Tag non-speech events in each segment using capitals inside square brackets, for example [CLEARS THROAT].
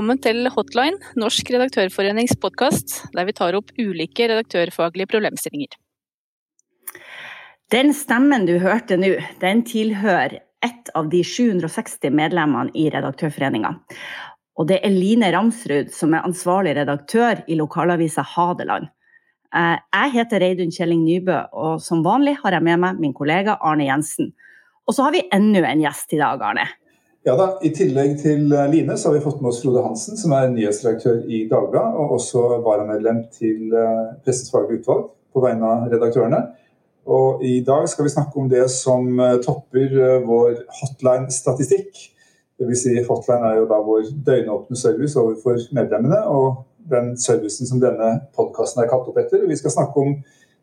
Velkommen til Hotline, Norsk redaktørforenings podkast, der vi tar opp ulike redaktørfaglige problemstillinger. Den stemmen du hørte nå, den tilhører ett av de 760 medlemmene i Redaktørforeninga. Og det er Line Ramsrud som er ansvarlig redaktør i lokalavisa Hadeland. Eh, jeg heter Reidun Kjelling Nybø, og som vanlig har jeg med meg min kollega Arne Jensen. Og så har vi enda en gjest i dag, Arne. Ja da, I tillegg til eh, Line så har vi fått med oss Frode Hansen, som er nyhetsredaktør i Dagbladet, og også varamedlem til eh, Pressens faglige utvalg på vegne av redaktørene. Og I dag skal vi snakke om det som eh, topper vår hotline-statistikk. Dvs. Si hotline er jo da vår døgnåpne service overfor medlemmene, og den servicen som denne podkasten er kalt opp etter. Vi skal snakke om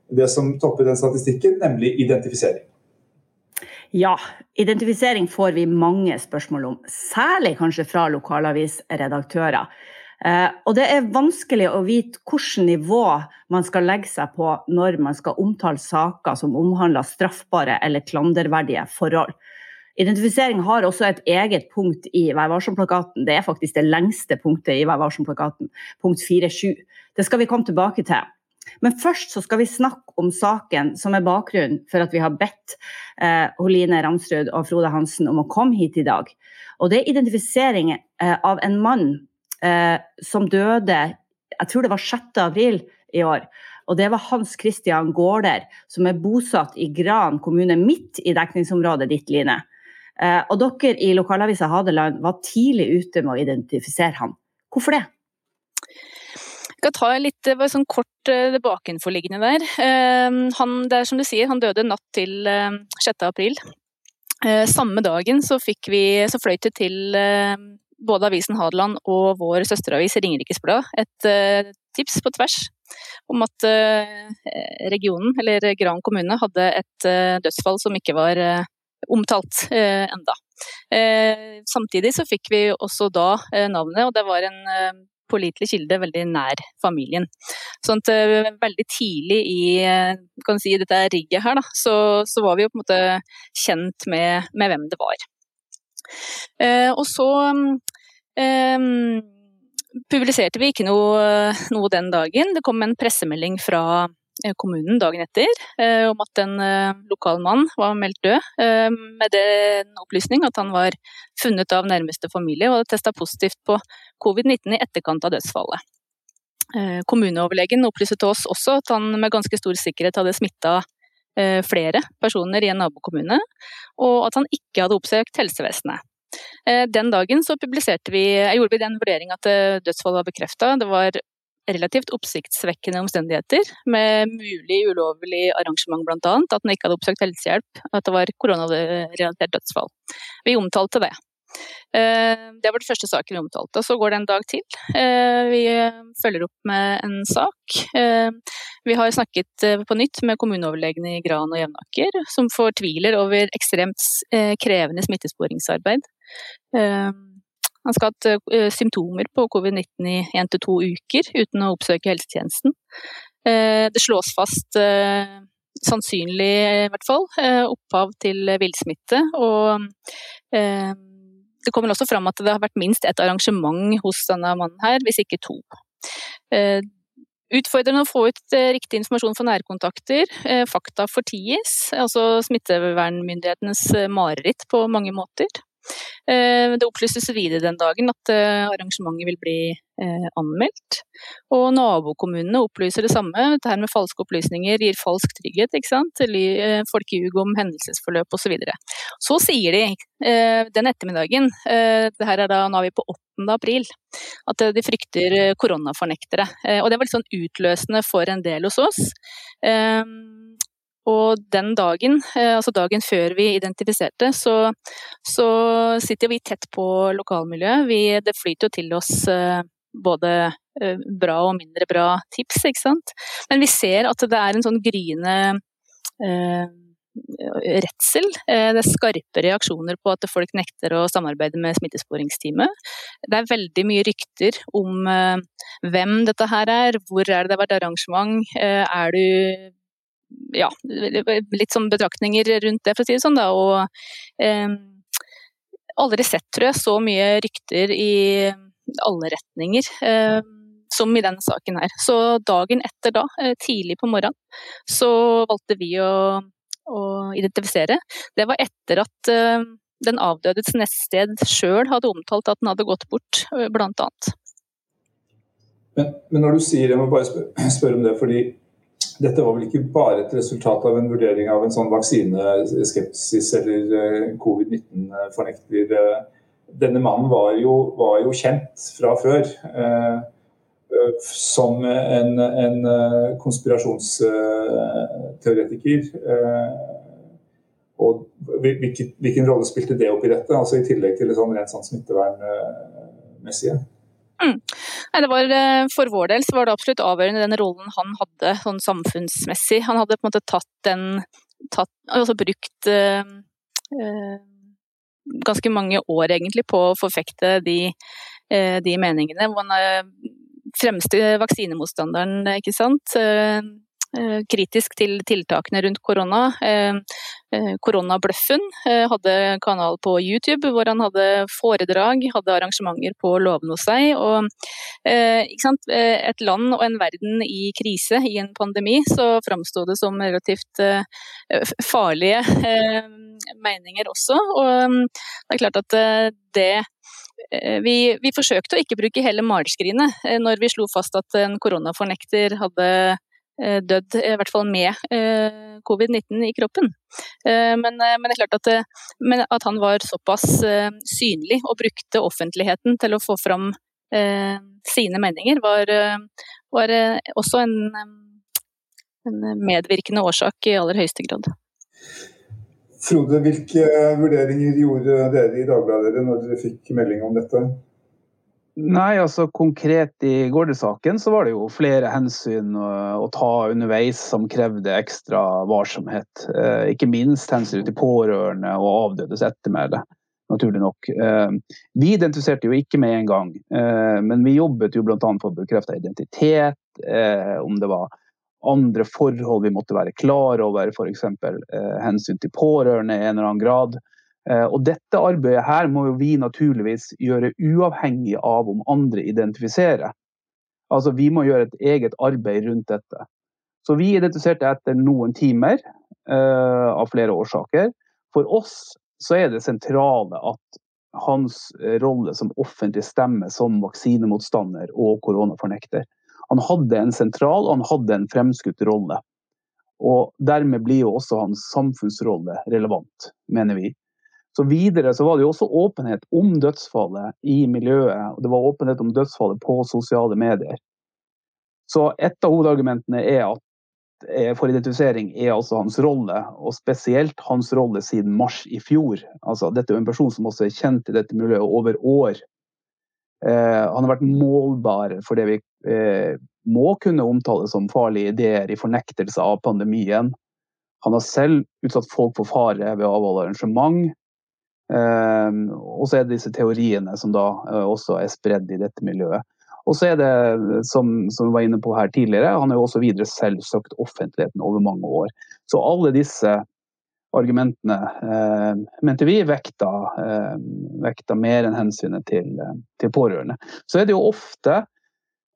det som topper den statistikken, nemlig identifisering. Ja, identifisering får vi mange spørsmål om, særlig kanskje fra lokalavisredaktører. Eh, og det er vanskelig å vite hvilket nivå man skal legge seg på når man skal omtale saker som omhandler straffbare eller klanderverdige forhold. Identifisering har også et eget punkt i Vær varsom-plakaten. Det er faktisk det lengste punktet i Vær varsom-plakaten, punkt 4.7. Det skal vi komme tilbake til. Men først så skal vi snakke om saken som er bakgrunnen for at vi har bedt eh, Holine Ramsrud og Frode Hansen om å komme hit i dag. Og det er identifisering eh, av en mann eh, som døde jeg tror det var 6. april i år. Og det var Hans Christian Gaarder, som er bosatt i Gran kommune, midt i dekningsområdet ditt, Line. Eh, og dere i lokalavisa Hadeland var tidlig ute med å identifisere han. Hvorfor det? Jeg skal ta litt sånn kort det bakenforliggende der. Uh, han, det er som du sier, han døde natt til uh, 6. april. Samme dagen så vi, så fløyt det til både avisen Hadeland og vår søsteravis Ringerikes Blad et tips på tvers om at regionen, eller Gran kommune, hadde et dødsfall som ikke var omtalt enda. Samtidig så fikk vi også da navnet, og det var en pålitelig kilde veldig nær familien. Sånn at uh, veldig tidlig i uh, kan si, dette rigget her, da, så, så, var vi jo på en måte kjent med, med hvem det var. Uh, og så um, publiserte vi ikke noe, noe, den dagen. Det kom en pressemelding fra Eh, kommunen dagen etter eh, om at en eh, lokal mann var meldt død, med den opplysning at han var funnet av nærmeste familie og hadde testa positivt på covid-19 i etterkant av dødsfallet. Kommuneoverlegen opplyste til oss også at han med ganske stor sikkerhet hadde smitta flere personer i en nabokommune, og at han ikke hadde oppsøkt helsevesenet. Den dagen så publiserte vi, gjorde vi den vurdering at dødsfallet var bekrefta. Det var relativt oppsiktsvekkende omstendigheter, med mulig ulovlig arrangement bl.a. At han ikke hadde oppsøkt helsehjelp, at det var koronarelatert dødsfall. Vi omtalte det. Eh, det var den første saken vi omtalte. Så går det en dag til. Eh, vi følger opp med en sak. Eh, vi har snakket på nytt med kommuneoverlegene i Gran og Jevnaker, som fortviler over ekstremt krevende smittesporingsarbeid. Han skal ha hatt eh, symptomer på covid-19 i én til to uker uten å oppsøke helsetjenesten. Eh, det slås fast eh, sannsynlig, i hvert fall, opphav til villsmitte. Og det kommer også fram at det har vært minst ett arrangement hos denne mannen her, hvis ikke to. Utfordrende å få ut riktig informasjon for nærkontakter. Fakta forties, altså smittevernmyndighetenes mareritt på mange måter. Eh, det opplyses videre den dagen at eh, arrangementet vil bli eh, anmeldt. Og nabokommunene opplyser det samme. Dette her med falske opplysninger gir falsk trygghet. ikke sant? Folk ljuger om hendelsesforløp osv. Så, videre. så sier de den ettermiddagen, det her er da, nå er vi på 8. april, at de frykter koronafornektere. Og det var litt sånn utløsende for en del hos oss. Og den dagen, eh, altså dagen før vi identifiserte, så, så sitter vi tett på lokalmiljøet. Vi, det flyter jo til oss eh, både bra og mindre bra tips, ikke sant. Men vi ser at det er en sånn gryende eh, redsel. Eh, det er skarpe reaksjoner på at folk nekter å samarbeide med smittesporingsteamet. Det er veldig mye rykter om eh, hvem dette her er, hvor er det det har vært arrangement, eh, er du ja, litt sånn betraktninger rundt det, for å si det sånn. Da. Og eh, aldri sett, tror jeg, så mye rykter i alle retninger. Eh, som i denne saken her. Så dagen etter da, tidlig på morgenen, så valgte vi å å identifisere, det var etter at eh, den avdødes nettsted sjøl hadde omtalt at den hadde gått bort, uh, blant annet. Men, men, når du sier, jeg må bare spørre, [CLEARS THROAT] spørre om det, fordi dette var vel ikke bare et resultat av en vurdering av en sånn vaksineskepsis eller uh, covid-19-fornekter. Denne mannen var jo, var jo, kjent fra før som en, en eh, konspirasjonsteoretiker. Eh, og hvilken, hvilken, rolle spilte det oppi dette, altså i tillegg til det sånn rent sånn smittevernmessige? Mm. Nei, var, eh, for vår del var det absolutt avgjørende den rollen han hadde sånn samfunnsmessig. Han hadde på en måte tatt den tatt, altså brukt øh, øh, ganske mange år egentlig på å forfekte de, øh, de meningene. Hvor han fremste vaksinemotstanderen, ikke sant. Eh, eh, kritisk til tiltakene rundt korona. Eh, koronabløffen hadde kanal på YouTube hvor han hadde foredrag, hadde arrangementer på låven hos seg. Og et land og en verden i krise, i en pandemi, så framsto det som relativt farlige meninger også. Og det er klart at det Eh, vi, vi, forsøkte å ikke bruke hele malskrinet eh, når vi slo fast at en koronafornekter hadde eh, dødd, i hvert fall med covid-19 i kroppen. Men, men, det er klart at, at, han var såpass synlig og brukte offentligheten til å få fram sine meninger, var, var også en, en medvirkende årsak i aller høyeste grad. Frode, hvilke vurderinger gjorde dere i Dagbladet når dere fikk melding om dette? Nei, altså Konkret i Gårde-saken så var det jo flere hensyn å, å, ta underveis som krevde ekstra varsomhet. Eh, ikke minst hensyn til pårørende og avdødes ettermæle, naturlig nok. Eh, vi identifiserte jo ikke med en gang, eh, men vi jobbet jo bl.a. for å bekrefte identitet, eh, om det var andre forhold vi måtte være klar over, f.eks. Eh, hensyn til pårørende i en eller annen grad. Eh, og dette arbeidet her må vi naturligvis gjøre uavhengig av om andre identifiserer. Altså Vi må gjøre et eget arbeid rundt dette. Så vi identifiserte etter noen timer uh, av flere årsaker. For oss så er det sentrale at hans rolle som offentlig stemme som vaksinemotstander og koronafornekter han hadde en sentral og han hadde en fremskutt rolle. Og Dermed blir jo også hans samfunnsrolle relevant, mener vi. Så Videre så var det jo også åpenhet om dødsfallet i miljøet. og Det var åpenhet om dødsfallet på sosiale medier. Så et av hovedargumentene er at for identifisering er altså hans rolle, og spesielt hans rolle siden mars i fjor. Altså, dette er jo en person som også er kjent i dette miljøet over år. Eh, han har vært målbar for det vi eh, må kunne omtale som farlige ideer i fornektelse av pandemien. Han har selv utsatt folk for fare ved å avholde arrangement. Eh, og så er det disse teoriene som da også er spredd i dette miljøet. Og så er det, som, som vi var inne på her tidligere, han har jo også videre selv søkt offentligheten over mange år. Så alle disse argumentene eh, mente vi vekta, eh, vekta mer enn hensynet til, eh, til, pårørende. Så er det jo ofte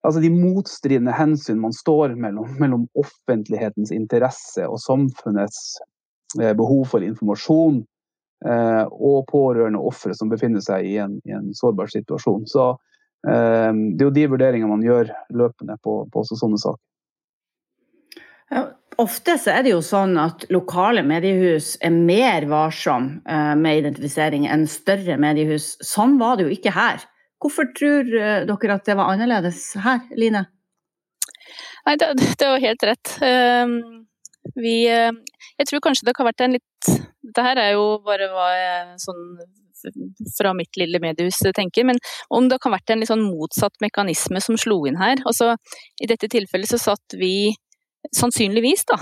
altså de motstridende hensyn man står mellom, mellom offentlighetens interesse og samfunnets eh, behov for informasjon eh, og pårørende og ofre som befinner seg i en, i en sårbar situasjon. Så eh, det er jo de vurderingene man gjør løpende på, på sånne saker. Ofte så er det jo sånn at lokale mediehus er mer varsom eh, med identifisering enn større mediehus. Sånn var det jo ikke her. Hvorfor tror eh, dere at det var annerledes her, Line? Nei, det, det var helt rett. Ehm, vi, eh, jeg tror kanskje det kan ha vært en litt Dette her er jo bare hva jeg sånn fra mitt lille mediehus tenker, men om det kan ha vært en litt sånn motsatt mekanisme som slo inn her. Altså, I dette tilfellet så satt vi sannsynligvis da,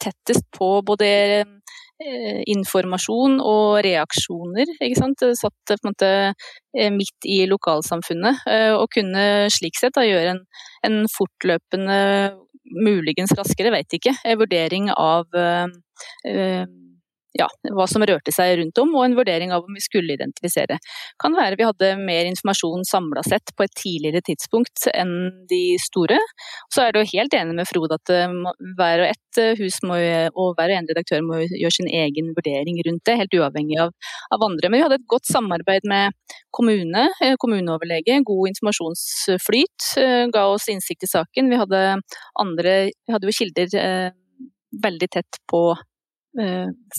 tettest på både informasjon og reaksjoner. ikke sant? Satt på en måte midt i lokalsamfunnet og kunne slik sett da gjøre en, en fortløpende muligens raskere, vet ikke, vurdering av eh, ja, hva som rørte seg rundt om, og en vurdering av om vi skulle identifisere. Kan være vi hadde mer informasjon samla sett på et tidligere tidspunkt enn de store. Så er du helt enig med Frode at eh, hver og ett hus må, og hver og en redaktør må gjøre sin egen vurdering rundt det, helt uavhengig av, av andre. Men vi hadde et godt samarbeid med kommune, kommuneoverlege, god informasjonsflyt, ga oss innsikt i saken. Vi hadde andre, vi hadde jo kilder veldig tett på eh,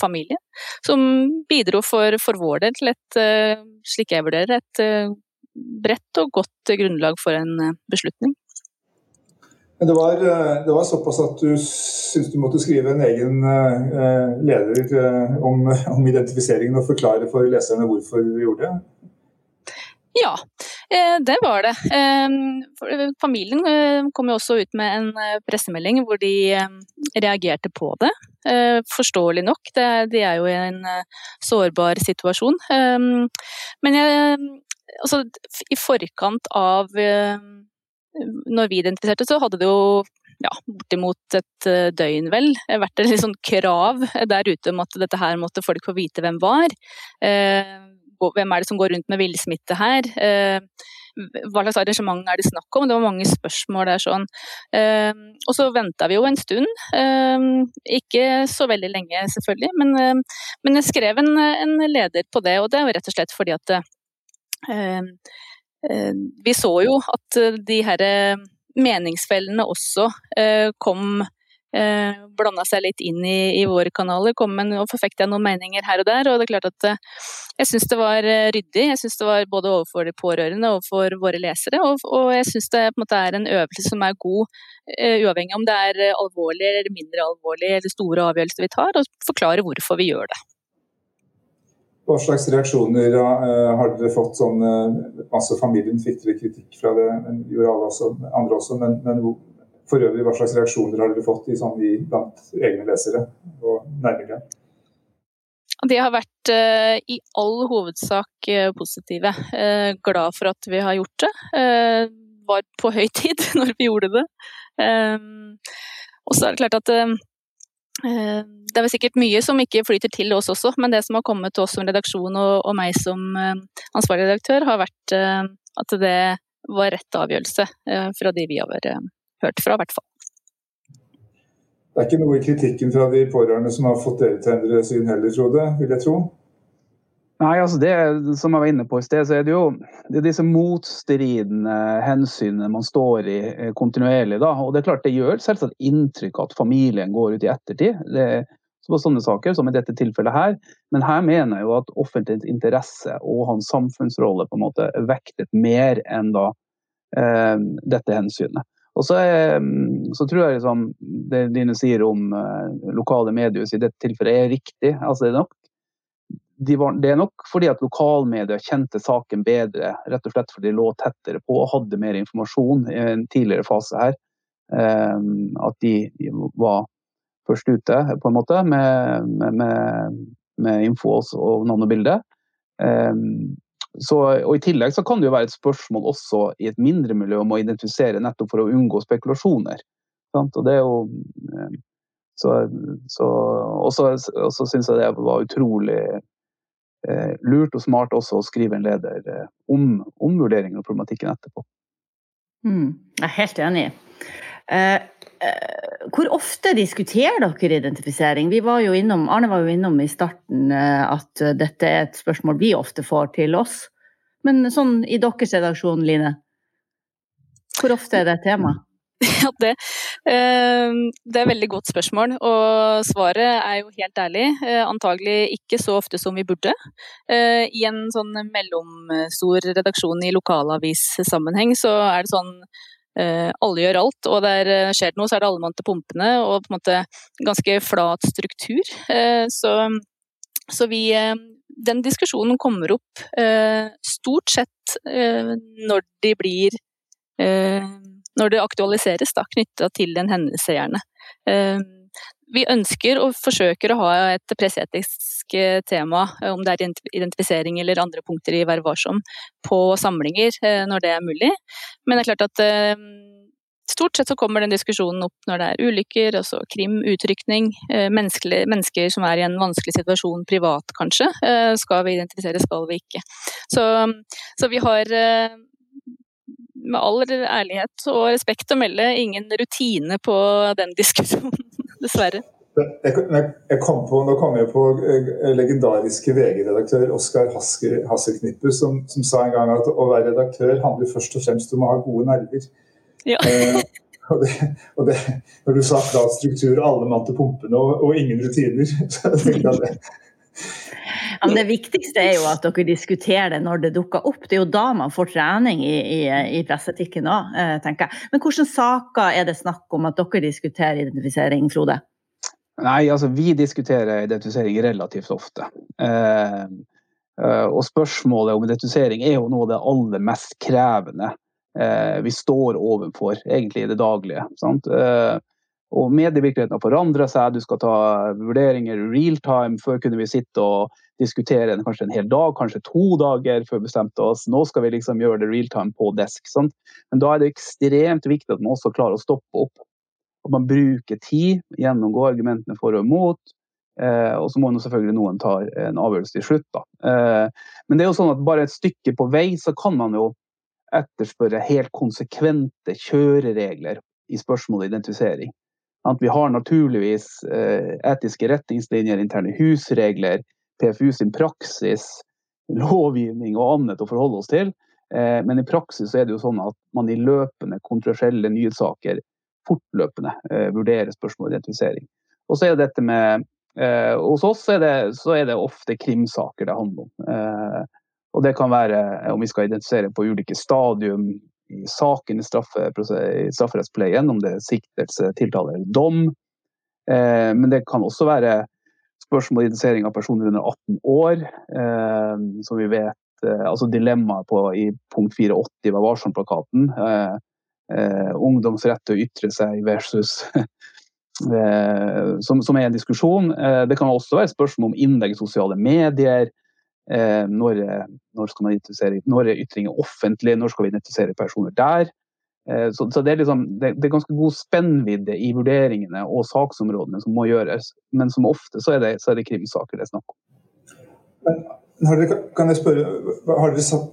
familie, som bidro for, for, vår del til et, eh, slik jeg vurderer, et eh, bredt og godt grunnlag for en eh, beslutning. Men det var, eh, det var, såpass at du syntes du måtte skrive en egen eh, leder om, [LAUGHS] om, identifiseringen og forklare for leserne hvorfor du gjorde det? Ja, Eh, det var det. Eh, familien eh, kom jo også ut med en pressemelding hvor de reagerte på det. Forståelig nok, de er jo i en sårbar situasjon. Men jeg, altså, i forkant av når vi identifiserte, så hadde det jo ja, bortimot et døgn, vel, vært et sånn krav der ute om at dette her måtte folk få vite hvem var hvem er det som går rundt med villsmitte her? Eh, hva slags arrangement er det snakk om? Det var mange spørsmål der sånn. Eh, og så venta vi jo en stund. Eh, ikke så veldig lenge, selvfølgelig, men, men jeg skrev en, en, leder på det, og det er rett og slett fordi at vi så jo at de her meningsfellene også kom eh, blanda seg litt inn i, i våre kanaler, kom med og forfekta noen meninger her og der. Og det er klart at eh, jeg syns det var eh, ryddig. Jeg syns det var både overfor de pårørende og for våre lesere. Og, og jeg syns det på en måte er en øvelse som er god, eh, uavhengig om det er alvorlig eller mindre alvorlig eller store avgjørelser vi tar, og forklare hvorfor vi gjør det. Hva slags reaksjoner uh, har dere fått? Sånn, uh, Familien fikk dere kritikk fra det, gjorde alle også, andre også, men, men for øvrig, hva slags reaksjoner har dere fått i, sånn, i, blant egne lesere og nærmere? De har vært uh, i all hovedsak uh, positive. Uh, glad for at vi har gjort det. var på høy tid [LAUGHS] når vi gjorde det. og så er det klart at det er vel sikkert mye som ikke flyter til oss også, men det som har kommet til oss som redaksjon og, og meg som ansvarlig redaktør, har vært at det var rett avgjørelse fra de vi har vært hørt fra, i hvert fall. Det er ikke noe i kritikken fra de pårørende som har fått dere til å endre syn heller, Frode, vil jeg tro? Nei, altså det som jeg var inne på i sted, så er det jo det er disse motstridende hensynene man står i eh, kontinuerlig. da, og Det er klart det gjør selvsagt inntrykk at familien går ut i ettertid. det på sånne saker, som i dette tilfellet her. Men her mener jeg jo at offentlig interesse og hans samfunnsrolle på en måte er vektet mer enn da eh, dette hensynet. Og så, er, så, tror jeg liksom, det Line sier om eh, lokale mediehus i dette tilfellet er riktig. Altså, det, er nok, de var, det er nok fordi at lokalmedia kjente saken bedre, rett og slett fordi de lå tettere på og hadde mer informasjon i en tidligere fase her. Eh, at de, var først ute på en måte med, med, med, med info og navn og bilde. Um, så, og I tillegg så kan det jo være et spørsmål også i et mindre miljø om å identifisere nettopp for å unngå spekulasjoner. Sant? Og det er jo eh, så, så, også, også syns jeg det var utrolig eh, lurt og smart også å skrive en leder eh, om, om vurderingen og problematikken etterpå. Mm, jeg er helt enig. Eh, hvor ofte diskuterer dere identifisering? Vi var jo innom, Arne var jo innom i starten eh, at dette er et spørsmål vi ofte får til oss. Men sånn i deres redaksjon, Line, hvor ofte er det et tema? [LAUGHS] Ja, det, det er et veldig godt spørsmål, og svaret er jo helt ærlig antagelig ikke så ofte som vi burde. I en sånn mellomstor redaksjon i lokalavissammenheng så er det sånn Eh, alle gjør alt, og der eh, skjer det noe, så er det alle til pumpene, og på en måte ganske flat struktur. Eh, så, så vi, den diskusjonen kommer opp stort sett når de blir Når det aktualiseres, da, knytta til en hendelse, gjerne. Vi ønsker og forsøker å ha et presseetisk tema, om det er identifisering eller andre punkter i Vær varsom, på samlinger når det er mulig. Men det er klart at stort sett så kommer den diskusjonen opp når det er ulykker, altså krim, utrykning. Eh, mennesker som er i en vanskelig situasjon privat, kanskje. Eh, skal vi identifisere, skal vi ikke. Så, så vi har eh, med all ærlighet og respekt å melde ingen rutine på den diskusjonen, [LAUGHS] dessverre. Jeg, jeg kom på, nå kom jeg på legendariske VG-redaktør Oskar Hasselknippe, som, som, sa en gang at å være redaktør handler først og fremst om å ha gode nerver. Ja. eh, [LAUGHS] og, det, og det, når du sa flat struktur, alle mann til pumpene og, og, ingen rutiner [LAUGHS] så jeg det. Men det viktigste er jo at dere diskuterer det når det dukker opp. Det er jo da man får trening i, i, i presseetikken òg, eh, tenker jeg. Men hvilke saker er det snakk om at dere diskuterer identifisering, Frode? Nei, altså vi diskuterer identifisering relativt ofte. Eh, eh og spørsmålet om identifisering er jo noe av det aller mest krevende eh, vi står overfor egentlig i det daglige. sant? Eh, og medievirkeligheten har forandra seg, du skal ta vurderinger real time. Før kunne vi sitte og diskutere kanskje en hel dag, kanskje to dager før vi bestemte oss. Nå skal vi liksom gjøre det real time på desk. Sant? Men da er det ekstremt viktig at man også klarer å stoppe opp. At man bruker tid, gjennomgår argumentene for og imot. Eh, og så må selvfølgelig noen ta en avgjørelse til slutt. Da. Eh, men det er jo sånn at bare et stykke på vei så kan man jo etterspørre helt konsekvente kjøreregler i spørsmålet identifisering. At vi har naturligvis eh, etiske retningslinjer, interne husregler, PFU sin praksis, lovgivning og annet å forholde oss til. Eh, men i praksis er det jo sånn at man i løpende kontroversielle nyhetssaker fortløpende eh, vurderer spørsmål om identifisering. Og så er det dette med Hos oss er det, er det ofte krimsaker det handler om. Og det kan være om vi skal identifisere på ulike stadium i saken i, i strafferettspleien, om det er siktelse, tiltale eller dom. Eh, men det kan også være spørsmål om identifisering av personer under 18 år, eh, som vi vet eh, altså Dilemmaet i punkt 480 var varsom-plakaten. Eh, eh, ungdoms rett til å ytre seg versus [LAUGHS] som, som, er en diskusjon. det kan også være spørsmål om innlegg i sosiale medier. Eh, når, når, skal man identifisere, når er ytringer offentlig, når skal vi identifisere personer der? Eh, så, så det, er liksom, det, det, er ganske god spennvidde i vurderingene og saksområdene som må gjøres. Men som ofte så er det, så er det krimsaker det er snakk om. Men dere, kan jeg spørre, satt,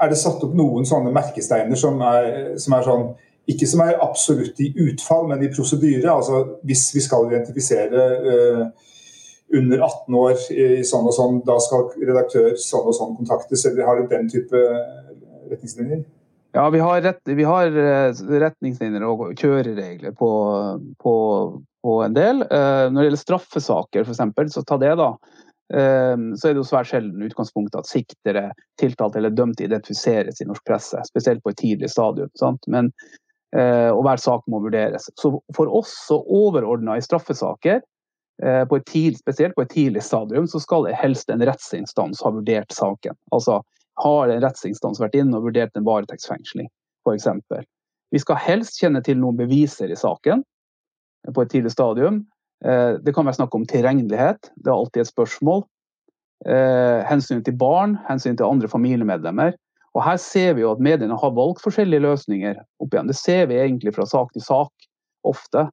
Er det satt opp noen sånne merkesteiner som er, som er sånn ikke som er absolutt i utfall, men i prosedyre? Altså hvis vi skal identifisere uh, under 18 år i sånn og sånn, da skal redaktør sånn og sånn kontaktes? Eller har du den type retningslinjer? Ja, vi har, rett, vi har eh, retningslinjer og kjøreregler på, på, på, en del. Eh, når det gjelder straffesaker, f.eks., så ta det, da. Eh, så er det jo svært sjelden utgangspunktet at siktere, tiltalte eller dømte identifiseres i norsk presse. Spesielt på et tidlig stadium. Sant? Men, og hver sak må vurderes. Så for oss så overordna i straffesaker Eh, et tid, spesielt på et tidlig stadium så skal helst en rettsinstans ha vurdert saken. Altså har en rettsinstans vært inne og vurdert en varetektsfengsling, f.eks. Vi skal helst kjenne til noen beviser i saken på et tidlig stadium. Eh, det kan være snakk om tilregnelighet, det er alltid et spørsmål. Hensynet hensyn til barn, hensyn til andre familiemedlemmer. Og her ser vi jo at mediene har valgt forskjellige løsninger opp igjen. Det ser vi egentlig fra sak til sak ofte.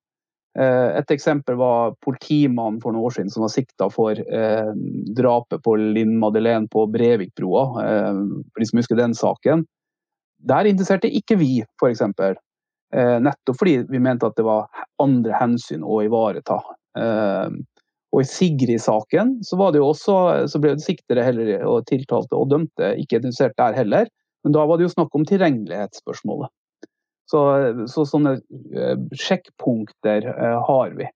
Eh, et eksempel var politimannen for noen år siden som var sikta for eh, drapet på Linn Madeleine på Brevikbrua. Eh, for de som husker den saken. Der interesserte ikke vi, f.eks. Eh, nettopp fordi vi mente at det var andre hensyn å ivareta. Eh, og i Sigrid-saken så så ble siktere heller, og tiltalte og dømte ikke interessert der heller. Men da var det jo snakk om tilregnelighetsspørsmålet. Så, så sånne eh, sjekkpunkter eh, har vi.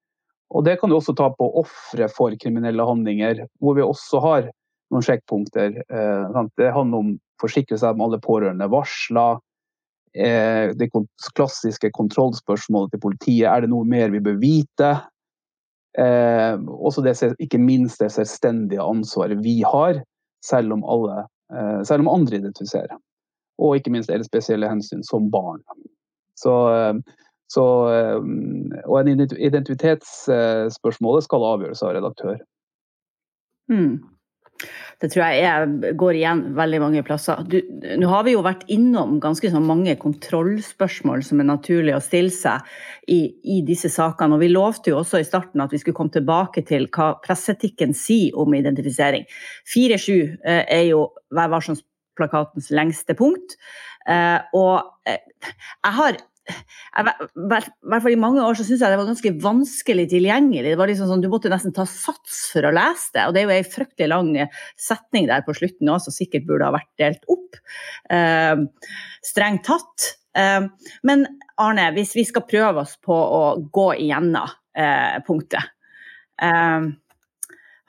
Og det kan du også ta på ofre for kriminelle handlinger, hvor vi også har noen sjekkpunkter. Eh, det handler om forsikre seg om alle pårørende varsler. Det klassiske kontrollspørsmålet til politiet. Er det noe mer vi bør vite? også det, ikke minst det selvstendige ansvaret vi har selv om, alle, selv om andre identifiserer. Og ikke minst er det spesielle hensyn som barn. Så, så, og en identitetsspørsmålet skal avgjøres av redaktør. Mm. Det tror jeg er, går igjen veldig mange plasser. Du, nå har vi jo vært innom ganske sånn mange kontrollspørsmål som er naturlig å stille seg i, i, disse sakene. Og vi lovte jo også i starten at vi skulle komme tilbake til hva presseetikken sier om identifisering. 4-7 eh, er jo Vær varsom-plakatens lengste punkt. Eh, og eh, jeg har i hvert fall i mange år så syns jeg det var ganske vanskelig tilgjengelig. Det var liksom sånn, Du måtte nesten ta sats for å lese det. Og det er jo ei fryktelig lang setning der på slutten òg, som sikkert burde ha vært delt opp. Eh, strengt tatt. Eh, men Arne, hvis vi skal prøve oss på å gå igjennom eh, punktet.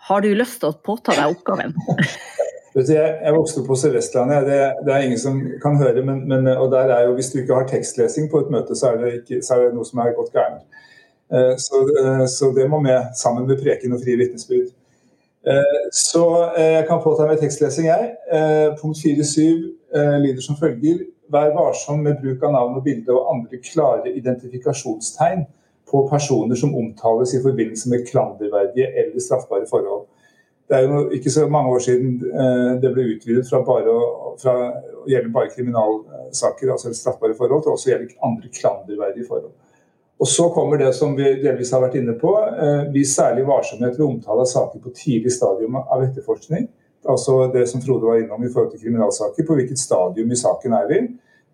har du lyst til å påta deg oppgaven? [LAUGHS] Jeg, jeg vokste opp på Sør-Vestlandet, det, det, er ingen som kan høre. Men, men, og der er jo, Hvis du ikke har tekstlesing på et møte, så er det, ikke, så er det noe som er gått gærent. Eh, så, eh, så, det må med, sammen med preken og frie vitnesbyrd. Eh, så jeg kan påta meg tekstlesing, jeg. Punkt 4.7 lyder som følger. Vær varsom med bruk av navn og bilde og andre klare identifikasjonstegn på personer som omtales i forbindelse med klanderverdige eller straffbare forhold. Det er jo ikke så mange år siden eh, det ble utvidet fra, bare å, fra å gjelde bare kriminalsaker, altså straffbare forhold, til også å gjelde andre klanderverdige forhold. Og Så kommer det som vi delvis har vært inne på. Eh, vis særlig varsomhet ved omtale av saker på tidlig stadium av etterforskning. Altså det som Frode var innom i forhold til kriminalsaker. På hvilket stadium i saken er vi?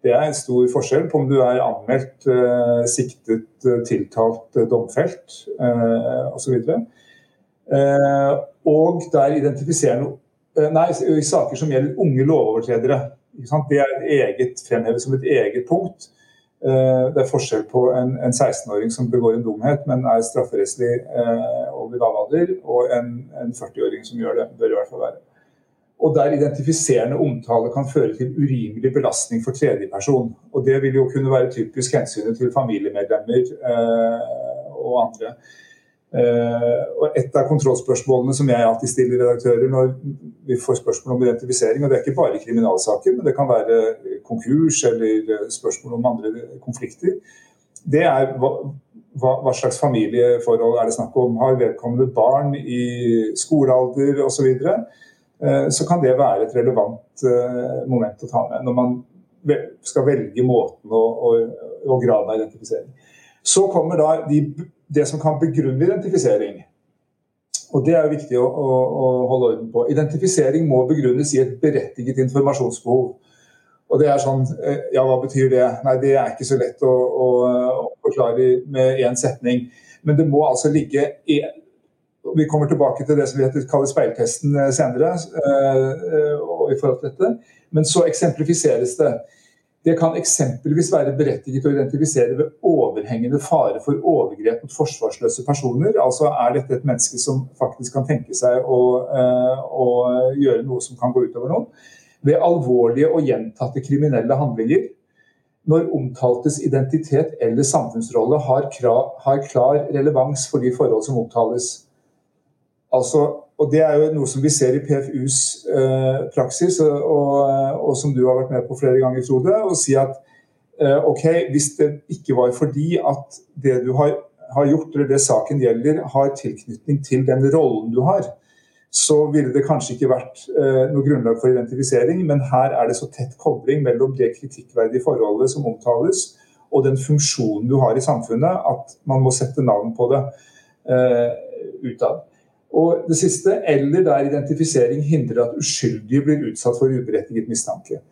Det er en stor forskjell på om du er anmeldt, eh, siktet, tiltalt, domfelt osv. Eh, og der identifiserer noe eh, Nei, i saker som gjelder unge lovovertredere. Det er et eget, fremhevet som et eget punkt. Eh, det er forskjell på en, en 16-åring som begår en dumhet, men er strafferettslig over lav alder, og en, en 40-åring som gjør det. Bør i hvert fall være. Og der identifiserende omtale kan føre til urimelig belastning for tredjeperson. Og det vil jo kunne være typisk hensynet til familiemedlemmer og andre. Uh, og Et av kontrollspørsmålene som jeg alltid stiller redaktører når vi får spørsmål om identifisering, og det er ikke bare kriminalsaker, men det kan være konkurs eller eh, spørsmål om andre konflikter, det er hva, hva, slags familieforhold er det snakk om. Har vedkommende barn i skolealder osv., så, videre, uh, så kan det være et relevant uh, moment å ta med når man skal velge måten og, og, og graden av identifisering. Så kommer da de det som kan begrunne identifisering. Og Det er jo viktig å, å, å, holde orden på. Identifisering må begrunnes i et berettiget informasjonsbehov. Og det er sånn, eh, ja, Hva betyr det? Nei, Det er ikke så lett å, å, å forklare med én setning. Men det må altså ligge en, Vi kommer tilbake til det som vi kaller speiltesten eh, senere. Uh, i forhold til dette. Men så eksemplifiseres det. Det kan eksempelvis være berettiget å identifisere ved overhengende fare for overgrep mot forsvarsløse personer. Altså er dette et menneske som faktisk kan tenke seg å, eh, å gjøre noe som kan gå utover noen. Ved alvorlige og gjentatte kriminelle handlinger. Når omtaltes identitet eller samfunnsrolle har, krav, har klar relevans for de forhold som omtales. Altså og Det er jo noe som vi ser i PFUs eh, praksis, og, og, som du har vært med på flere ganger, Frode. Å si at ok, hvis det ikke var fordi at det du har, har, gjort, eller det saken gjelder, har tilknytning til den rollen du har, så ville det kanskje ikke vært eh, noe grunnlag for identifisering. Men her er det så tett kobling mellom det kritikkverdige forholdet som omtales, og den funksjonen du har i samfunnet, at man må sette navn på det eh, utad. Og det siste, eller der identifisering hindrer at uskyldige blir utsatt for uberettiget mistanke.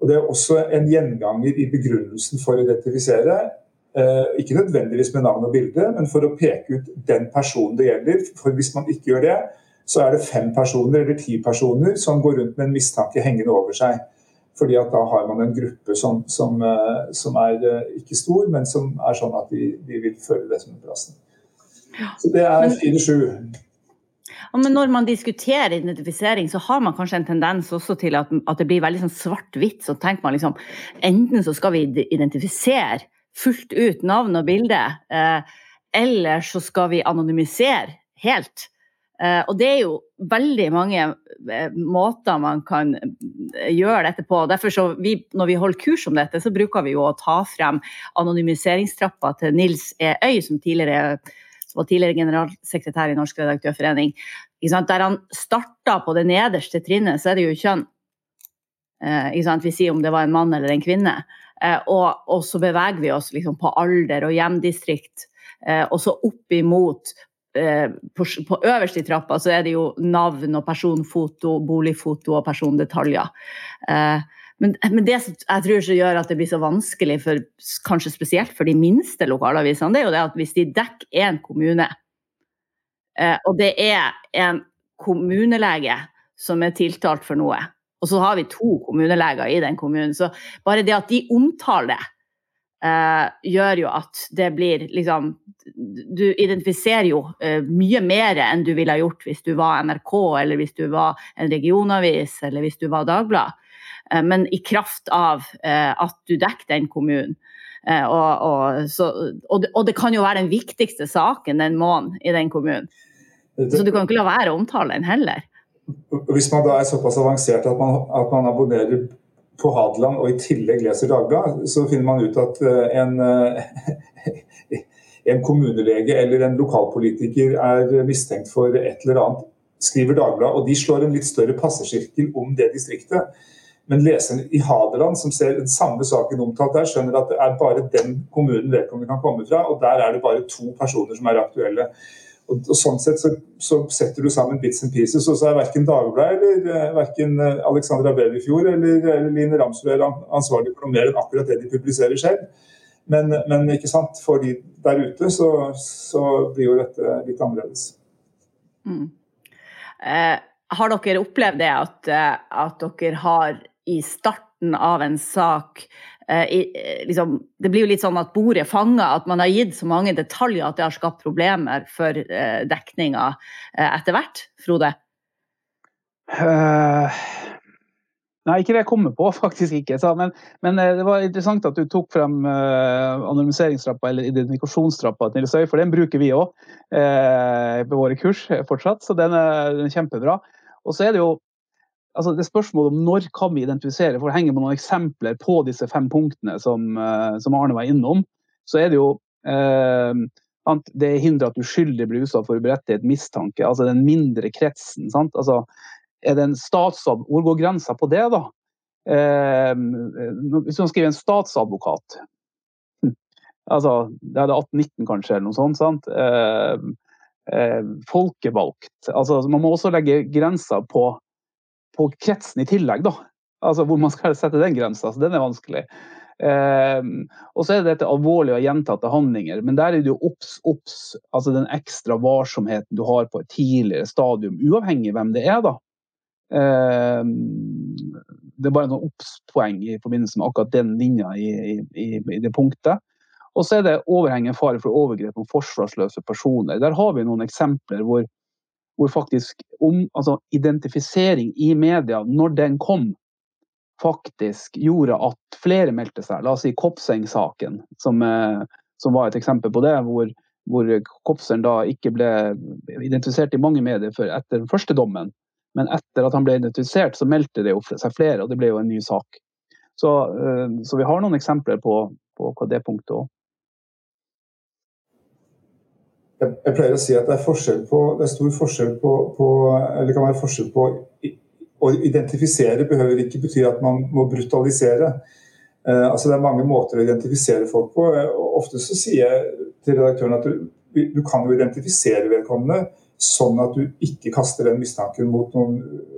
Og Det er også en gjenganger i begrunnelsen for å identifisere. Eh, ikke nødvendigvis med navn og bilde, men for å peke ut den personen det gjelder. For hvis man ikke gjør det, så er det fem personer eller ti personer som går rundt med en mistanke hengende over seg. Fordi at da har man en gruppe som, som, eh, som er eh, ikke stor, men som er sånn at de, de vil føle det som en belastning. Så det er fire-sju. Men når man diskuterer identifisering, så har man kanskje en tendens også til at, at det blir veldig sånn svart-hvitt. Så tenker man liksom enten så skal vi identifisere fullt ut navn og bilde, eh, eller så skal vi anonymisere helt. Eh, og det er jo veldig mange eh, måter man kan eh, gjøre dette på. Derfor så vi, Når vi holder kurs om dette, så bruker vi jo å ta frem anonymiseringstrappa til Nils E. Øy, som tidligere som var tidligere generalsekretær i Norsk redaktørforening. Der han starta på det nederste trinnet, så er det jo kjønn. Vi sier om det var en mann eller en kvinne. Og, og så beveger vi oss liksom på alder og hjemdistrikt. Og så opp imot Eh, på, på øverst i trappa så er det jo navn og personfoto, boligfoto og persondetaljer. Eh, men, men, det jeg tror som gjør at det blir så vanskelig, for, kanskje spesielt for de minste lokalavisene, det er jo det at hvis de dekker én kommune, eh, og det er en kommunelege som er tiltalt for noe, og så har vi to kommuneleger i den kommunen, så bare det at de omtaler det, Uh, gjør jo at det blir liksom Du identifiserer jo uh, mye mer enn du ville gjort hvis du var NRK, eller hvis du var en regionavis, eller hvis du var Dagbladet. Uh, men i kraft av at du dekker den kommunen. Og, og, så, og, det, og, det, kan jo være den viktigste saken den måneden i den kommunen. Så du kan ikke la være å omtale den heller. Hvis man da er såpass avansert at man, at man abonnerer på Hadeland og i tillegg leser Dagbladet, så finner man ut at eh, en, eh, [LAUGHS] en kommunelege eller en lokalpolitiker er mistenkt for et eller annet, skriver Dagbladet, og de slår en litt større passesirkel om det distriktet. Men leseren i Hadeland som ser den samme saken omtalt der, skjønner at det er bare den kommunen vedkommende kan komme fra, og der er det bare to personer som er aktuelle. Og, og Sånn sett så, så, setter du sammen bits and pieces, og så er verken Dagbladet eller uh, verken eh, Alexandra Bevifjord eller, eller Line Ramsrud ansvarlig for noe mer enn akkurat det de publiserer selv. Men, men ikke sant, for de der ute så, så blir jo dette litt annerledes. Mm. Eh, har dere opplevd det at, at dere har i starten av en sak Eh, eh, liksom, det blir jo litt sånn at bordet fanger, at man har gitt så mange detaljer at det har skapt problemer for eh, dekninga eh, etter hvert? Frode? Uh, nei, ikke det jeg kommer på, [LAUGHS] faktisk ikke. Men, men det var interessant at du tok frem anonymiseringstrappa eller identifikasjonstrappa til Nils for den bruker vi òg på våre kurs fortsatt, så den er, den er kjempebra. Og så er det jo altså det spørsmålet om når kan vi identifisere, for det henger med noen eksempler på disse fem punktene som, uh, som Arne var innom, så er det jo at det hindrer at uskyldig blir utsatt for uberettiget mistanke, altså den mindre kretsen. Sant? Altså, er det en statsadv Hvor går grensa på det, da? Eh, hvis man skriver en statsadvokat hm. altså, Det er det 1819 kanskje, eller noe sånt. sant? folkevalgt. Altså, man må også legge grensa på på kretsen i tillegg, da. Altså hvor man skal sette den grensa. Så den er vanskelig. Eh, og så er det dette alvorlige og gjentatte handlinger. Men der er det jo obs, obs. Altså den ekstra varsomheten du har på et tidligere stadium, uavhengig hvem det er, da. Eh, det er bare noen obs-poeng i forbindelse med akkurat den linja i, i, i det punktet. Og så er det overhengende fare for overgrep mot forsvarsløse personer. Der har vi noen eksempler hvor hvor faktisk om, altså, identifisering i media, når den kom, faktisk gjorde at flere meldte seg. La oss si Kopseng-saken, som, eh, som, var et eksempel på det. Hvor, hvor Kopseren da ikke ble identifisert i mange medier før etter den første dommen. Men etter at han ble identifisert, så meldte det seg flere, og det ble jo en ny sak. Så, eh, så vi har noen eksempler på, på det punktet òg. Jeg, pleier å si at det er, forskjell på, det er stor forskjell på, på, Eller kan være forskjell på Å identifisere behøver ikke bety at man må brutalisere. Eh, altså Det er mange måter å identifisere folk på. og Ofte så sier jeg til redaktøren at du, du kan jo identifisere vedkommende sånn at du ikke kaster den mistanken mot noen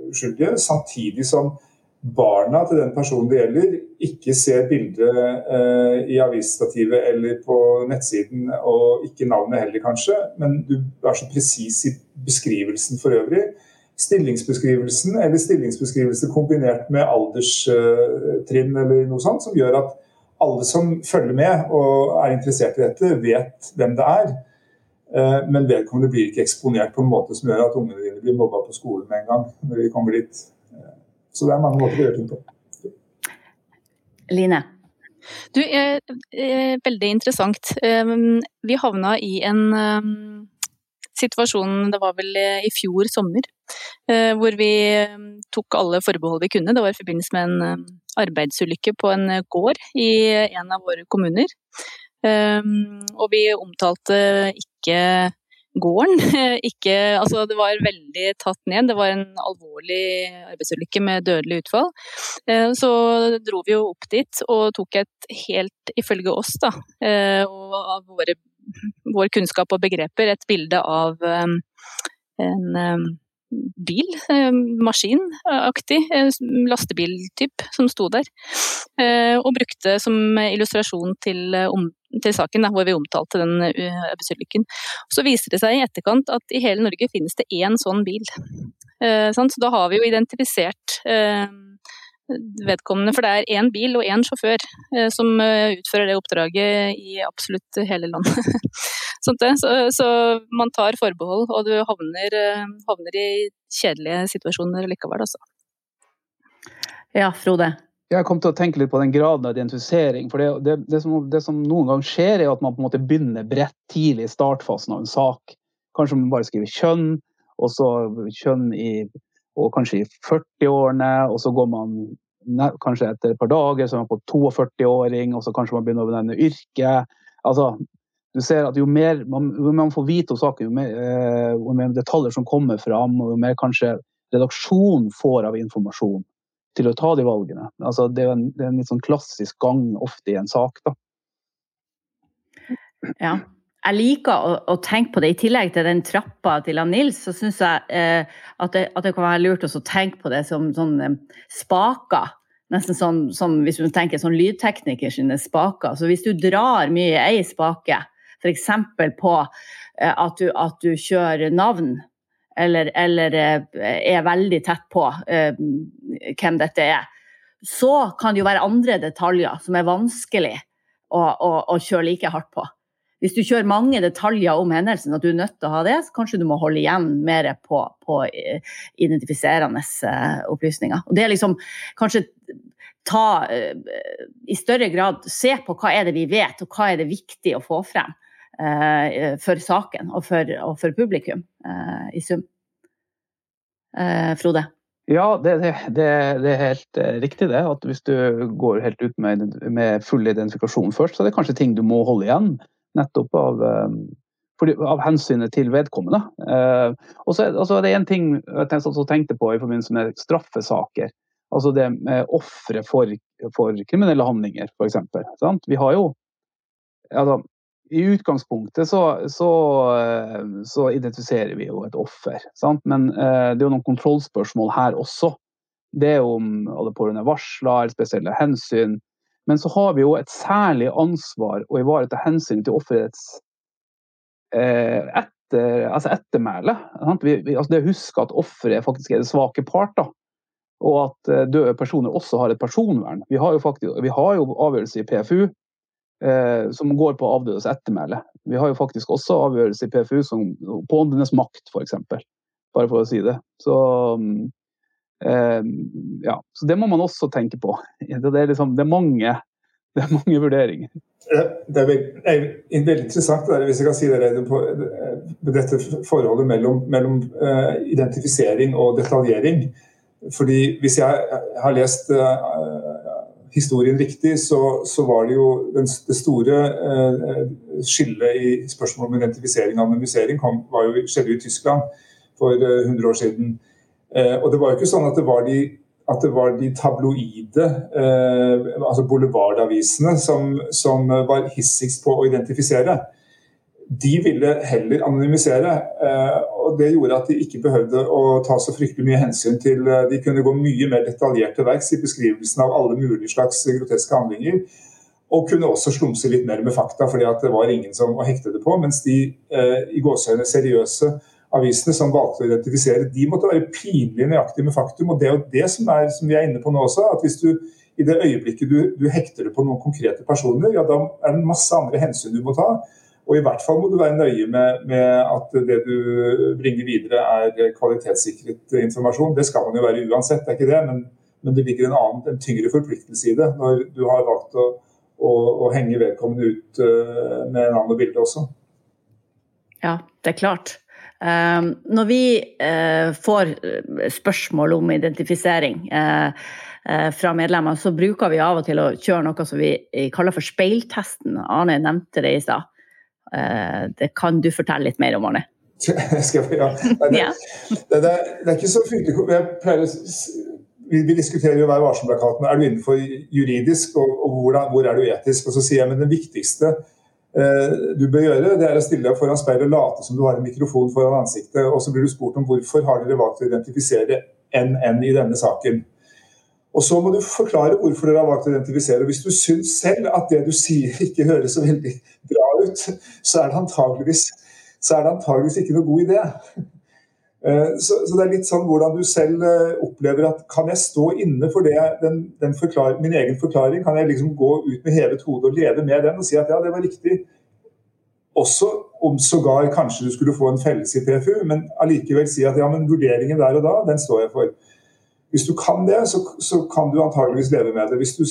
uskyldige, samtidig som barna til den personen det gjelder, ikke ser bildet eh, i avisstativet eller på nettsiden, og ikke navnet heller, kanskje, men du er så presis i beskrivelsen for øvrig. Stillingsbeskrivelsen eller stillingsbeskrivelse kombinert med alderstrinn eller noe sånt, som gjør at alle som følger med og er interessert i dette, vet hvem det er. Eh, men vedkommende blir ikke eksponert på en måte som gjør at ungene dine blir mobba på skolen med en gang. når de kommer dit. Så det er mange måter å gjøre ting på. Line? Du, eh, eh, veldig interessant. Um, vi havna i en situasjon, det var vel i fjor sommer, hvor vi tok alle forbehold vi kunne. Det var i forbindelse med en arbeidsulykke på en gård i en av våre kommuner. Og vi omtalte ikke gården. [LAUGHS] Ikke, altså det var veldig tatt ned. Det var en alvorlig arbeidsulykke med dødelig utfall. Eh, så dro vi jo opp dit og tok et helt, ifølge oss da, eh, og av våre, vår kunnskap og begreper, et bilde av eh, en bil, maskinaktig lastebiltyp som sto der. Og brukte som illustrasjon til til saken, da, hvor vi omtalte den arbeidsulykken. Så viser det seg i etterkant at i hele Norge finnes det én sånn bil. Så da har vi jo identifisert vedkommende, for det er én bil og én sjåfør som utfører det oppdraget i absolutt hele landet. [LAUGHS] så, så, man tar forbehold, og du havner, havner i kjedelige situasjoner likevel, altså. Ja, Frode. Jeg kom til å tenke litt på den graden av identifisering. for det, det, det, som, det, som, noen ganger skjer, er at man på en måte begynner bredt tidlig i startfasen av en sak. Kanskje man bare skriver kjønn, og så kjønn i og kanskje i 40-årene, og så går man kanskje etter et par dager så er man på 42-åring, og så kanskje man begynner å benevne yrke. Altså, du ser at Jo mer man, man får vite om saken, jo mer, eh, jo mer detaljer som kommer fram, og jo mer kanskje redaksjonen får av informasjon, til å ta de valgene. Altså, det, er en, det er en litt sånn klassisk gang ofte i en sak. da. Ja. Jeg liker å, å, tenke på det. I tillegg til den trappa til han Nils, så syns jeg eh, at, det, at, det, kan være lurt å tenke på det som sånn eh, spaker. Nesten sånn, sånn, hvis du tenker sånn lydtekniker spaker. Så hvis du drar mye i ei spake, f.eks. på eh, at, du, at du kjører navn eller, eller eh, er veldig tett på uh, hvem dette er, så kan det jo være andre detaljer som er vanskelig å, å, å, kjøre like hardt på. Hvis du kjører mange detaljer om hendelsen, at du er nødt til å ha det, så kanskje du må holde igjen mer på, på eh, identifiserende opplysninger. Og det er liksom kanskje ta i større grad Se på hva er det vi vet, og hva er det viktig å få frem. Eh, for saken og for, og for publikum eh, i sum. Eh, Frode? Ja, det, det, det, er helt riktig det. At hvis du går helt ut med, med, full identifikasjon først, så er det kanskje ting du må holde igjen. Nettopp av, av hensynet til vedkommende. og så er det én ting jeg tenkte på i forbindelse med straffesaker. Altså det med ofre for, for kriminelle handlinger, f.eks. Vi har jo altså, i utgangspunktet så, så, eh, så, identifiserer vi jo et offer. Sant? Men eh, det er jo noen kontrollspørsmål her også. Det er jo om alle pårørende varsler, spesielle hensyn. Men så har vi jo et særlig ansvar å ivareta hensynet til offerets eh, etter, altså ettermæle. Vi, vi, altså det å huske at offeret faktisk er det svake part. da. Og at eh, døde personer også har et personvern. Vi har jo, faktisk, vi har jo avgjørelse i PFU eh, som går på avdødes ettermæle. Vi har jo faktisk også avgjørelse i PFU som, på åndenes makt, f.eks. Bare for å si det. Så, eh, ja. Så det må man også tenke på. [LAUGHS] Det er, liksom, det er, mange, [LAUGHS] det er mange, vurderinger. Det er veldig, veldig interessant det hvis jeg kan si det, på, dette forholdet mellom, mellom uh, identifisering og detaljering. Fordi Hvis jeg har lest uh, historien riktig, så, så, var det jo den, det store eh, skillet i spørsmålet om identifisering og anonymisering kom, jo, skjedde jo i Tyskland for eh, 100 år siden. Eh, og det var jo ikke sånn at det var de, det var de tabloide, eh, altså boulevardavisene, som, som var hissigst på å identifisere de ville heller anonymisere. Eh, og Det gjorde at de ikke behøvde å ta så fryktelig mye hensyn til eh, De kunne gå mye mer detaljert til verks i beskrivelsen av alle mulige slags groteske handlinger. Og kunne også slumse litt mer med fakta, fordi det var ingen som hekte det på. Mens de eh, i gåsøgne seriøse avisene som valgte å identifisere, de måtte være pinlig nøyaktige med faktum. Og det er jo det som, er, som vi er inne på nå også. at hvis du i det øyeblikket du, du hekter det på noen konkrete personer, ja da er det masse andre hensyn du må ta. Og i hvert fall må du være nøye med, med, at det du bringer videre er kvalitetssikret informasjon. Det skal man jo være uansett, det er ikke det. Men, men det ligger en, annen, en tyngre forpliktelse i det når du har valgt å, å, å henge vedkommende ut uh, med en annen bilde også. Ja, det er klart. Når vi får spørsmål om identifisering fra medlemmer, så bruker vi av og til å kjøre noe som vi kaller for speiltesten. Arne nevnte det i stad. Det kan du fortelle litt mer om, Arne? [LAUGHS] Skal jeg, ja. det, det, det, det, er ikke så fryktelig jeg pleier vi, vi, diskuterer jo Vær varsom-plakaten. Er du innenfor juridisk, og, og hvor, hvor, er du etisk? Og så sier jeg men det viktigste eh, du bør gjøre, det er å stille deg foran speilet og late som du har en mikrofon foran ansiktet. Og så blir du spurt om hvorfor har dere valgt å identifisere NN i denne saken. Og så må du forklare hvorfor dere har valgt å identifisere. Hvis du syns selv at det du sier ikke høres så veldig bra ut, så er det antageligvis, er det antageligvis ikke noe god idé. Eh, så, så, det er litt sånn hvordan du selv eh, opplever at kan jeg stå inne for det, den, den min egen forklaring? Kan jeg liksom gå ut med hevet hode og leve med den og si at ja, det var riktig? Også om sågar kanskje du skulle få en felles i PFU, men allikevel si at ja, men vurderingen der og da, den står jeg for. Hvis du kan det, så, så kan du antageligvis leve med det. Hvis du,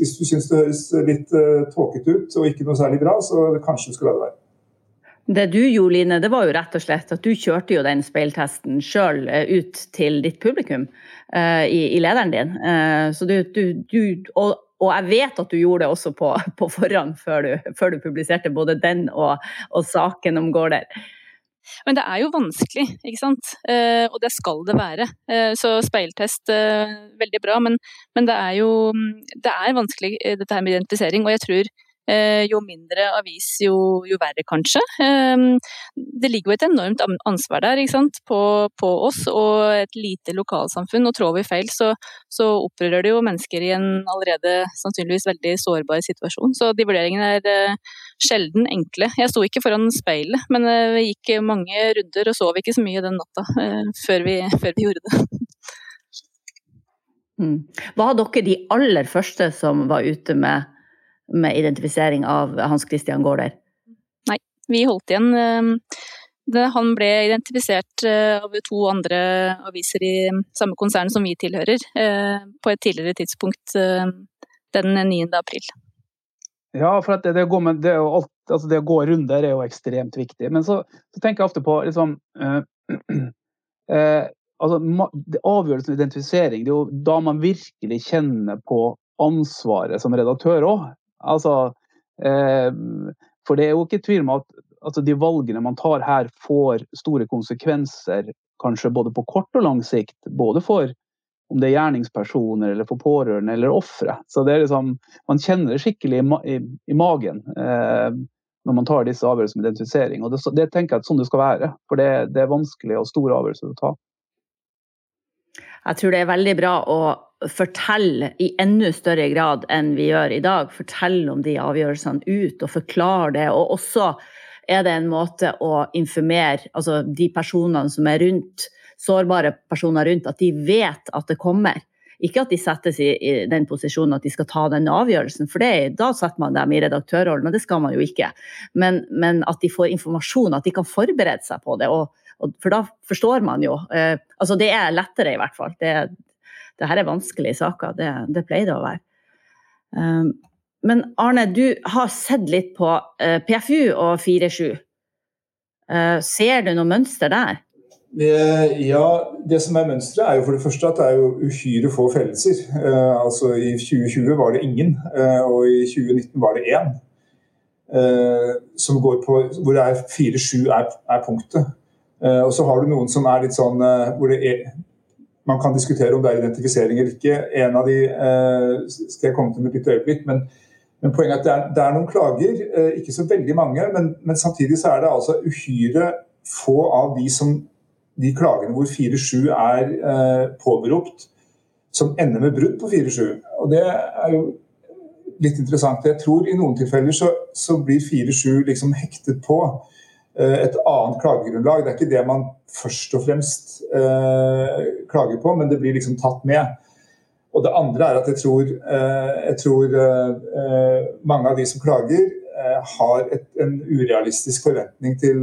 hvis du syns det høres litt uh, tåkete ut og ikke noe særlig bra, så kanskje du skal la det være. Det du gjorde, Line, det var jo rett og slett at du kjørte jo den speiltesten sjøl eh, ut til ditt publikum uh, i, i, lederen din. Uh, så du, du, du og, og, jeg vet at du gjorde det også på, [LAUGHS] på forhånd, før du, før du, publiserte både den og, og saken om Gårder. Men det er jo vanskelig, ikke sant. Uh, og det skal det være. så speiltest, veldig bra. Men, men, det er jo det er vanskelig, dette her med identifisering. Og jeg tror Eh, jo mindre avis, jo, jo, verre, kanskje. Ehm, det ligger jo et enormt ansvar der på, på, oss og et lite lokalsamfunn. og Trår vi feil, så, så, opprører det jo mennesker i en allerede sannsynligvis veldig sårbar situasjon. Så de vurderingene er eh, sjelden enkle. Jeg sto ikke foran speilet, men eh, vi gikk mange runder og sov ikke så mye den natta før vi, før vi gjorde det. Hva Var dere de aller første som var ute med med identifisering av Hans Christian Gaarder? Nei, vi holdt igjen. Ehm, han ble identifisert eh, av to andre aviser i samme konsern som vi tilhører, eh, på et tidligere tidspunkt eh, den 9. april. Ja, for det, det, med, det, alt, altså det, å gå runder er jo ekstremt viktig. Men så, så tenker jeg ofte på liksom, eh, [CLEARS THROAT] eh, altså, Avgjørelsen om identifisering, det er jo da man virkelig kjenner på ansvaret som redaktør òg. Altså, eh, for det er jo ikke tvil om at altså, de valgene man tar her, får store konsekvenser, kanskje både på kort og lang sikt. Både for om det er gjerningspersoner, eller for pårørende eller ofre. Så liksom, man kjenner det skikkelig i, i, i magen eh, når man tar disse avgjørelsene med identifisering. Og det, det, tenker jeg at sånn det skal være. For det, det er vanskelig og store avgjørelser å ta. Jeg tror det er veldig bra å fortelle i enda større grad enn vi gjør i dag. Fortelle om de avgjørelsene ut og forklare det. Og også er det en måte å informere altså de personene som er rundt, sårbare personer rundt, at de vet at det kommer. Ikke at de settes i, i den posisjonen at de skal ta den avgjørelsen, for det, da setter man dem i redaktørrollen, og det skal man jo ikke. Men, men, at de får informasjon, at de kan forberede seg på det. og for da forstår man jo. Eh, altså det er lettere, i hvert fall. Det, det her er vanskelige saker. Det, det pleier det å være. Um, men Arne, du har sett litt på uh, PFU og 4-7. Uh, ser du noe mønster der? Ja, det som er mønsteret er jo for det første at det er jo uhyre få fellelser. Uh, altså I 2020 var det ingen, og i 2019 var det én. som går på, hvor det er 4-7 er, er punktet. Eh, og så har du noen som er litt sånn eh, hvor det er man kan diskutere om det er identifisering eller ikke. En av de eh, skal jeg komme til med et lite øyeblikk. Men, men, poenget er at det er, det er noen klager, ikke så veldig mange. Men, men, samtidig så er det altså uhyre få av de, som, de klagene hvor 4-7 er eh, påberopt, som ender med brudd på 4-7. Og det er jo litt interessant. Jeg tror i noen tilfeller så, så blir 4-7 liksom hektet på. Eh, et annet klagegrunnlag. Det er ikke det man først og fremst eh, klager på, men det blir liksom tatt med. Og det andre er at jeg tror, eh, jeg tror mange av de som klager, har et, en urealistisk forventning til,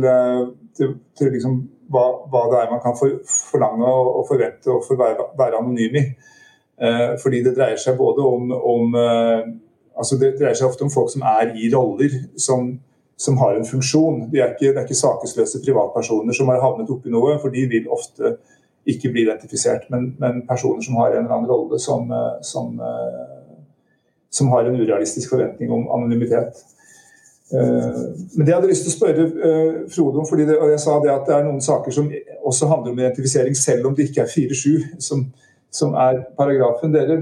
til, til liksom hva, hva, det er man kan for, forlange og, og, forvente å for være, være anonym i. fordi det dreier seg både om, om altså Det dreier seg ofte om folk som er i roller som som har en funksjon. De er ikke, det er ikke sakesløse privatpersoner som har havnet oppi noe, for de vil ofte ikke bli identifisert. Men, men personer som har en eller annen rolle som, eh, som, eh, som har en urealistisk forventning om anonymitet. Eh, men det jeg hadde lyst til å spørre Frode om, fordi det, og jeg sa det at det er noen saker som også handler om identifisering, selv om det ikke er 4-7 som, som, er paragrafen. Dere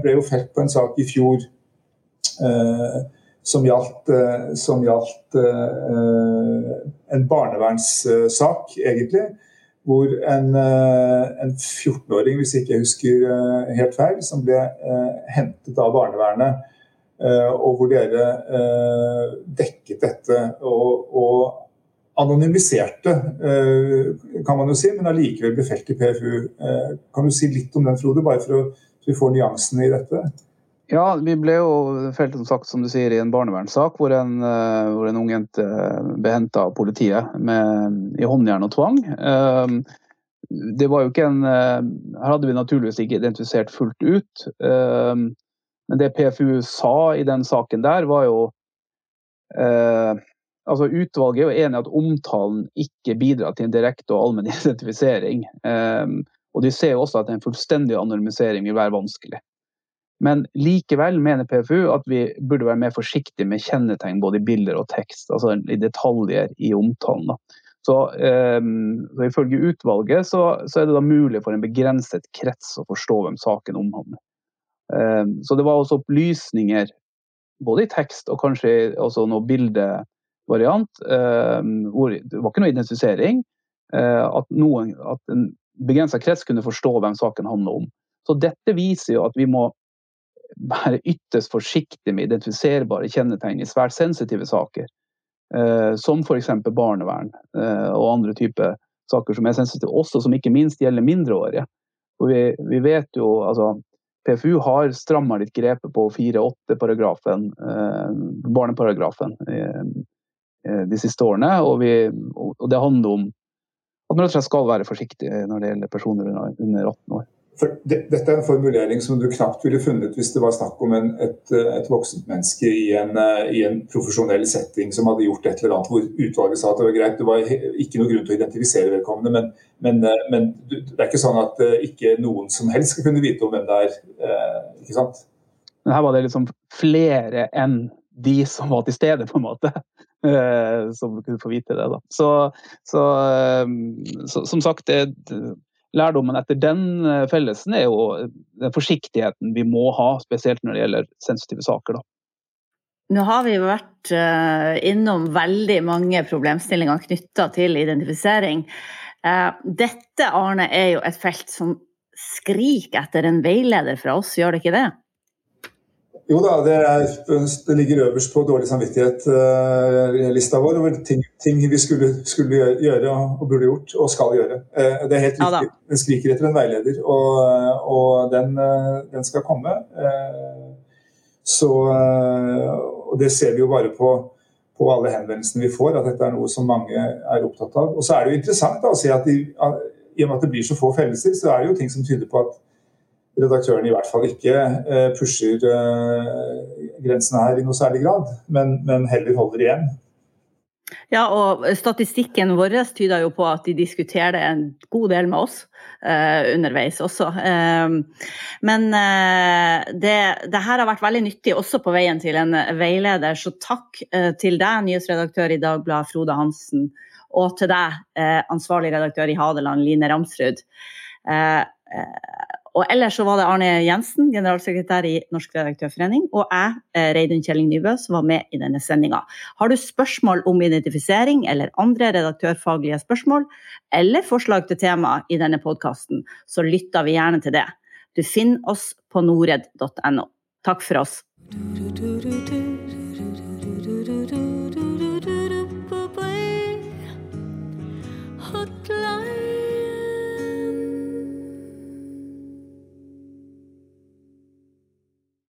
ble jo felt på en sak i fjor som gjaldt, som gjaldt en barnevernssak, egentlig hvor en, eh, en 14-åring, hvis ikke jeg husker eh, helt feil, som ble eh, hentet av barnevernet, og hvor dere dekket dette og, og anonymiserte, kan man jo si, men allikevel ble felt i PFU. Kan du si litt om den, Frode, bare for at vi får nyansene i dette? Ja, vi ble jo felt som sagt, som du sier, i en barnevernssak hvor en, eh, hvor en ung jente ble henta av politiet med, i håndjern og tvang. Eh, det var jo ikke en eh, Her hadde vi naturligvis ikke identifisert fullt ut. Men det PFU sa i den saken der, var jo Altså Utvalget er jo enig i at omtalen ikke bidrar til en direkte og allmenn [LAUGHS] identifisering. Og de ser jo også at en fullstendig anonymisering vil være vanskelig. Men likevel mener PFU at vi burde være mer forsiktige med kjennetegn både i bilder og tekst, altså i detaljer i omtalen. Så, um, så, Ifølge utvalget så, så, er det da mulig for en begrenset krets å forstå hvem saken omhandler. Um, så det var også opplysninger både i tekst og kanskje også noe bildevariant. Um, hvor det var ikke noe identifisering. Uh, at, noen, at en begrensa krets kunne forstå hvem saken handler om. Så dette viser jo at vi må være ytterst forsiktig med identifiserbare kjennetegn i svært sensitive saker. Eh, som f.eks. barnevern eh, og andre typer saker som er sensitive, også som ikke minst gjelder mindreårige. Og vi, vi vet jo, altså PFU har stramma litt grepet på 4-8-paragrafen, eh, barneparagrafen, de siste årene. Og, vi, og, det handler om at man skal være forsiktig når det gjelder personer under 18 år. For det, dette er en formulering som du knapt ville funnet hvis det var snakk om en, et, et voksent menneske i en, eh, i en, profesjonell setting som hadde gjort et eller annet hvor utvalget sa at det var greit. Det var ikke noe grunn til å identifisere vedkommende, men, men, eh, men det er ikke sånn at eh, ikke noen som helst skal kunne vite om hvem det er. ikke sant? Men her var det liksom flere enn de som var til stede, på en måte. [LAUGHS] Som kunne få vite det. da. Så, så, så som sagt, det, lærdommen etter den eh, fellesen er jo den forsiktigheten vi må ha, spesielt når det gjelder sensitive saker. Da. Nå har vi vært eh, innom veldig mange problemstillinger knytta til identifisering. Eh, dette Arne, er jo et felt som skriker etter en veileder fra oss, gjør det ikke det? Jo da, det, er, det, ligger øverst på dårlig samvittighet-lista uh, vår over ting, ting vi skulle, skulle, gjøre og burde gjort og skal gjøre. Uh, det er helt riktig. Den skriker etter en veileder, og, og den, uh, den, skal komme. så og Det ser vi jo bare på, på, alle henvendelsene vi får, at dette er noe som mange er opptatt av. Og så er det jo interessant da, å se at i, i og med at det blir så få fellelser, så er det jo ting som tyder på at redaktøren i hvert fall ikke eh, pusher eh, grensene her i noe særlig grad, men, men heller holder igjen. Ja, og statistikken vår tyder jo på at de diskuterer det en god del med oss eh, underveis også. Eh, men eh, det, det, her har vært veldig nyttig også på veien til en veileder, så takk til deg, nyhetsredaktør i Dagbladet Frode Hansen, og til deg, ansvarlig redaktør i Hadeland, Line Ramsrud. Og ellers så var det Arne Jensen, generalsekretær i Norsk redaktørforening, og jeg, eh, Reidun Kjelling Nybø, som var med i denne sendinga. Har du spørsmål om identifisering eller andre redaktørfaglige spørsmål, eller forslag til tema i denne podkasten, så lytter vi gjerne til det. Du finner oss på norred.no. Takk for oss. Du, du, du,